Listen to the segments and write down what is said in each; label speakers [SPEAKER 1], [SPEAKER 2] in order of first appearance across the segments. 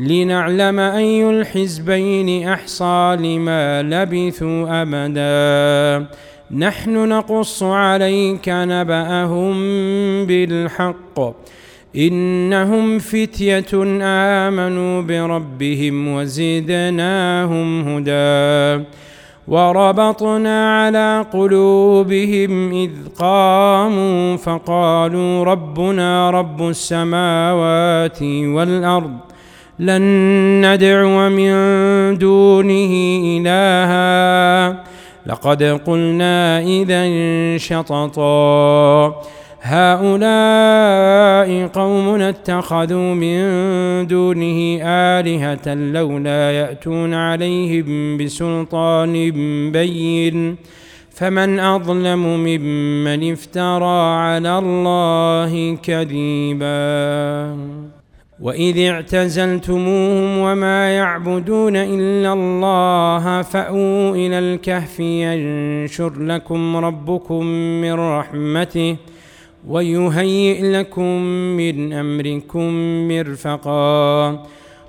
[SPEAKER 1] لنعلم أي الحزبين أحصى لما لبثوا أمدا نحن نقص عليك نبأهم بالحق. إنهم فتية آمنوا بربهم وزدناهم هدى. وربطنا على قلوبهم إذ قاموا فقالوا ربنا رب السماوات والأرض لن ندعو من دونه إلها. لقد قلنا إذا شططا. هؤلاء قوم اتخذوا من دونه آلهة لولا يأتون عليهم بسلطان بين. فمن أظلم ممن افترى على الله كذبا. وإذ اعتزلتموهم وما يعبدون إلا الله فأووا إلى الكهف ينشر لكم ربكم من رحمته ويهيئ لكم من أمركم مرفقا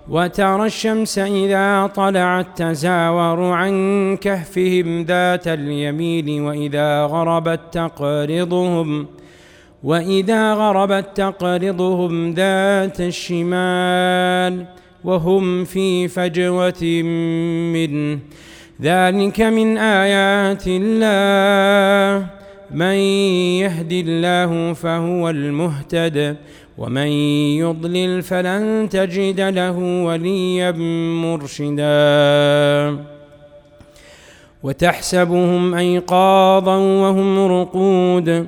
[SPEAKER 1] وترى الشمس إذا طلعت تزاور عن كهفهم ذات اليمين وإذا غربت تقرضهم ۖ وإذا غربت تقرضهم ذات الشمال وهم في فجوة منه ذلك من آيات الله. من يهد الله فهو المهتد ومن يضلل فلن تجد له وليا مرشدا. وتحسبهم أيقاظا وهم رقود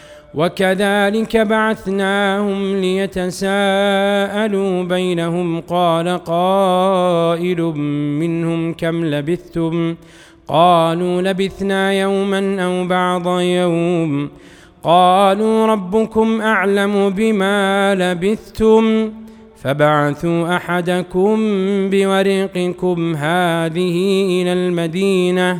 [SPEAKER 1] وكذلك بعثناهم ليتساءلوا بينهم قال قائل منهم كم لبثتم قالوا لبثنا يوما أو بعض يوم قالوا ربكم أعلم بما لبثتم فبعثوا أحدكم بورقكم هذه إلى المدينة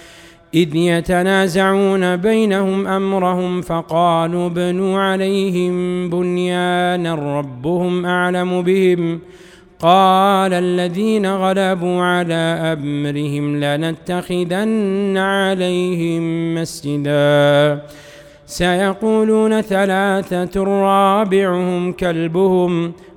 [SPEAKER 1] إذ يتنازعون بينهم أمرهم فقالوا بنوا عليهم بنيانا ربهم أعلم بهم. قال الذين غلبوا على أمرهم لنتخذن عليهم مسجدا. سيقولون ثلاثة رابعهم كلبهم.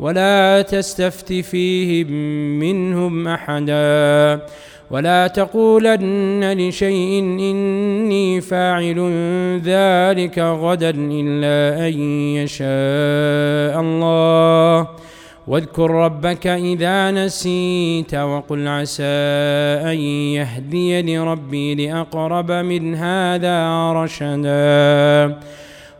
[SPEAKER 1] ولا تستفت فيهم منهم أحدا ولا تقولن لشيء إني فاعل ذلك غدا إلا أن يشاء الله. واذكر ربك إذا نسيت وقل عسى أن يهديني ربي لأقرب من هذا رشدا.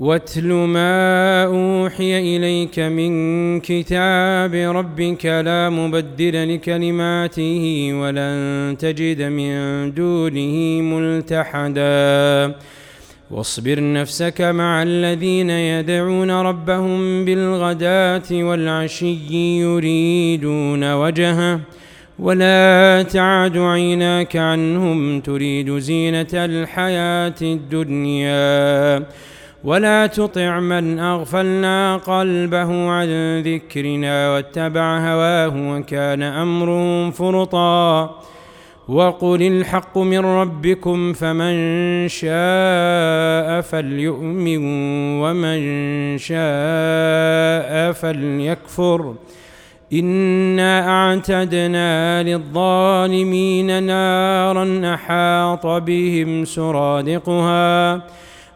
[SPEAKER 1] واتل ما أوحي إليك من كتاب ربك لا مبدل لكلماته ولن تجد من دونه ملتحدا. واصبر نفسك مع الذين يدعون ربهم بالغداة والعشي يريدون وجهه. ولا تعد عيناك عنهم تريد زينة الحياة الدنيا. ولا تطع من أغفلنا قلبه عن ذكرنا واتبع هواه وكان امره فرطا. وقل الحق من ربكم فمن شاء فليؤمن ومن شاء فليكفر. إنا أعتدنا للظالمين نارا أحاط بهم سرادقها.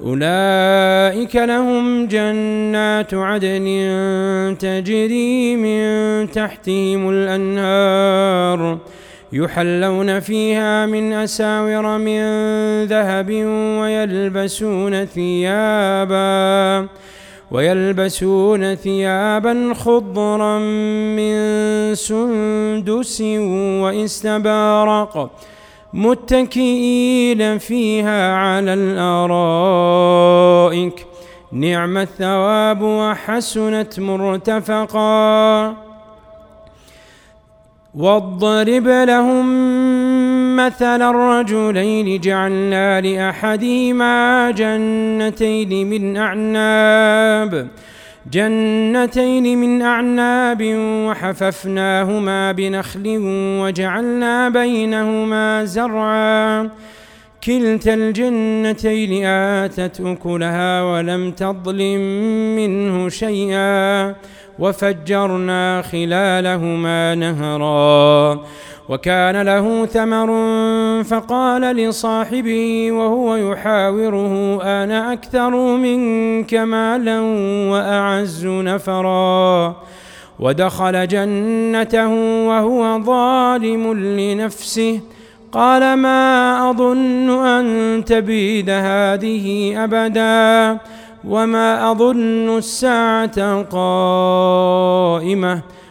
[SPEAKER 1] أولئك لهم جنات عدن تجري من تحتهم الأنهار يحلون فيها من أساور من ذهب ويلبسون ثيابا ويلبسون ثيابا خضرا من سندس وإستبارق متكئين فيها على الأرائك. نعم الثواب وحسنت مرتفقا. واضرب لهم مثل الرجلين جعلنا لأحدهما جنتين من أعناب. جنتين من أعناب وحففناهما بنخل وجعلنا بينهما زرعا. كلتا الجنتين آتت أكلها ولم تظلم منه شيئا. وفجرنا خلالهما نهرا. وكان له ثمر فقال لصاحبه وهو يحاوره أنا أكثر منك مالا وأعز نفرا. ودخل جنته وهو ظالم لنفسه. قال ما أظن أن تبيد هذه أبدا وما أظن الساعة قائمة.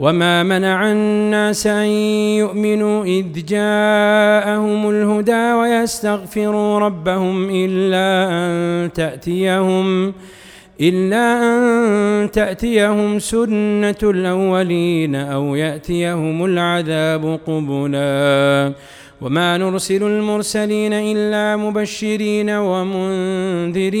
[SPEAKER 1] وما منع الناس أن يؤمنوا إذ جاءهم الهدى ويستغفروا ربهم إلا أن تأتيهم إلا أن تأتيهم سنة الأولين أو يأتيهم العذاب قبلا وما نرسل المرسلين إلا مبشرين ومنذرين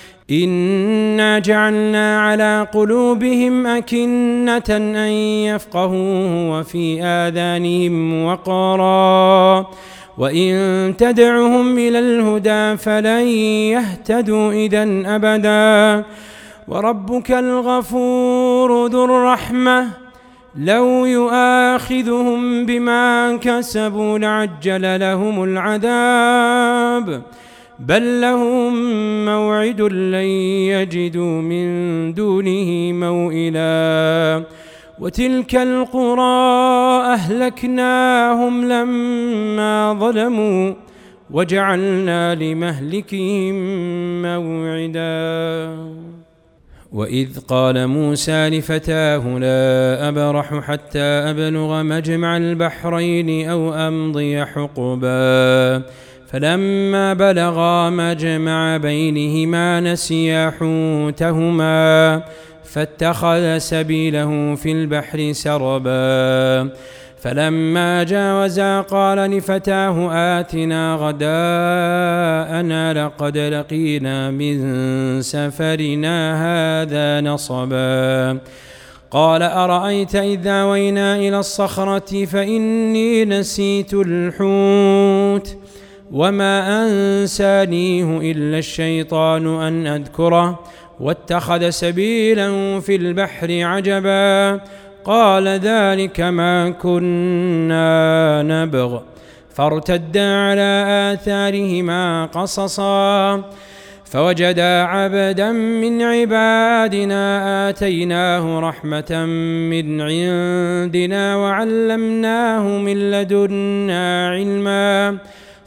[SPEAKER 1] إنا جعلنا على قلوبهم أكنة أن يفقهوه وفي آذانهم وقرا وإن تدعهم إلى الهدى فلن يهتدوا إذا أبدا وربك الغفور ذو الرحمة لو يؤاخذهم بما كسبوا لعجل لهم العذاب بل لهم موعد لن يجدوا من دونه موئلا. وتلك القرى أهلكناهم لما ظلموا وجعلنا لمهلكهم موعدا. وإذ قال موسى لفتاه لا أبرح حتى أبلغ مجمع البحرين أو أمضي حقبا. فلما بلغا مجمع بينهما نسيا حوتهما فاتخذ سبيله في البحر سربا. فلما جاوزا قال لفتاه آتنا غداءنا لقد لقينا من سفرنا هذا نصبا. قال أرأيت إذا وينا إلى الصخرة فإني نسيت الحوت. وما أنسانيه إلا الشيطان أن أذكره واتخذ سبيلا في البحر عجبا قال ذلك ما كنا نبغ فارتدا على آثارهما قصصا فوجدا عبدا من عبادنا آتيناه رحمة من عندنا وعلمناه من لدنا علما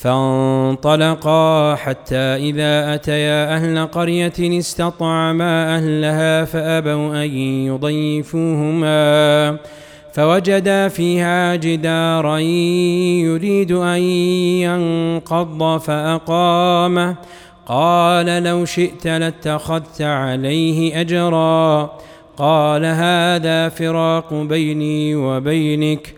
[SPEAKER 1] فانطلقا حتى إذا أتيا أهل قرية استطعما أهلها فأبوا أن يضيفوهما فوجدا فيها جدارا يريد أن ينقض فاقامه قال لو شئت لاتخذت عليه أجرا. قال هذا فراق بيني وبينك.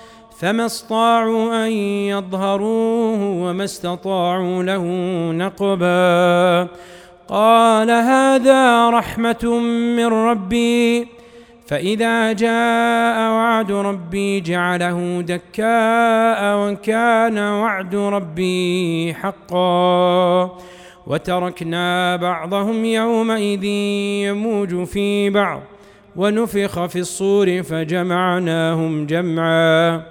[SPEAKER 1] فما استطاعوا أن يظهروه وما استطاعوا له نقبا. قال هذا رحمة من ربي. فإذا جاء وعد ربي جعله دكاء وكان وعد ربي حقا. وتركنا بعضهم يومئذ يموج في بعض. ونفخ في الصور فجمعناهم جمعا.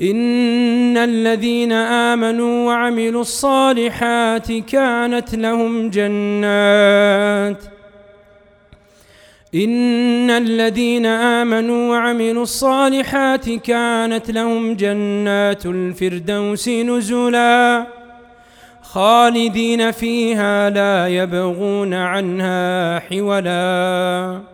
[SPEAKER 1] إن الذين آمنوا وعملوا الصالحات كانت لهم جنات. إن الذين آمنوا وعملوا الصالحات كانت لهم جنات الفردوس نزلاً خالدين فيها لا يبغون عنها حولا.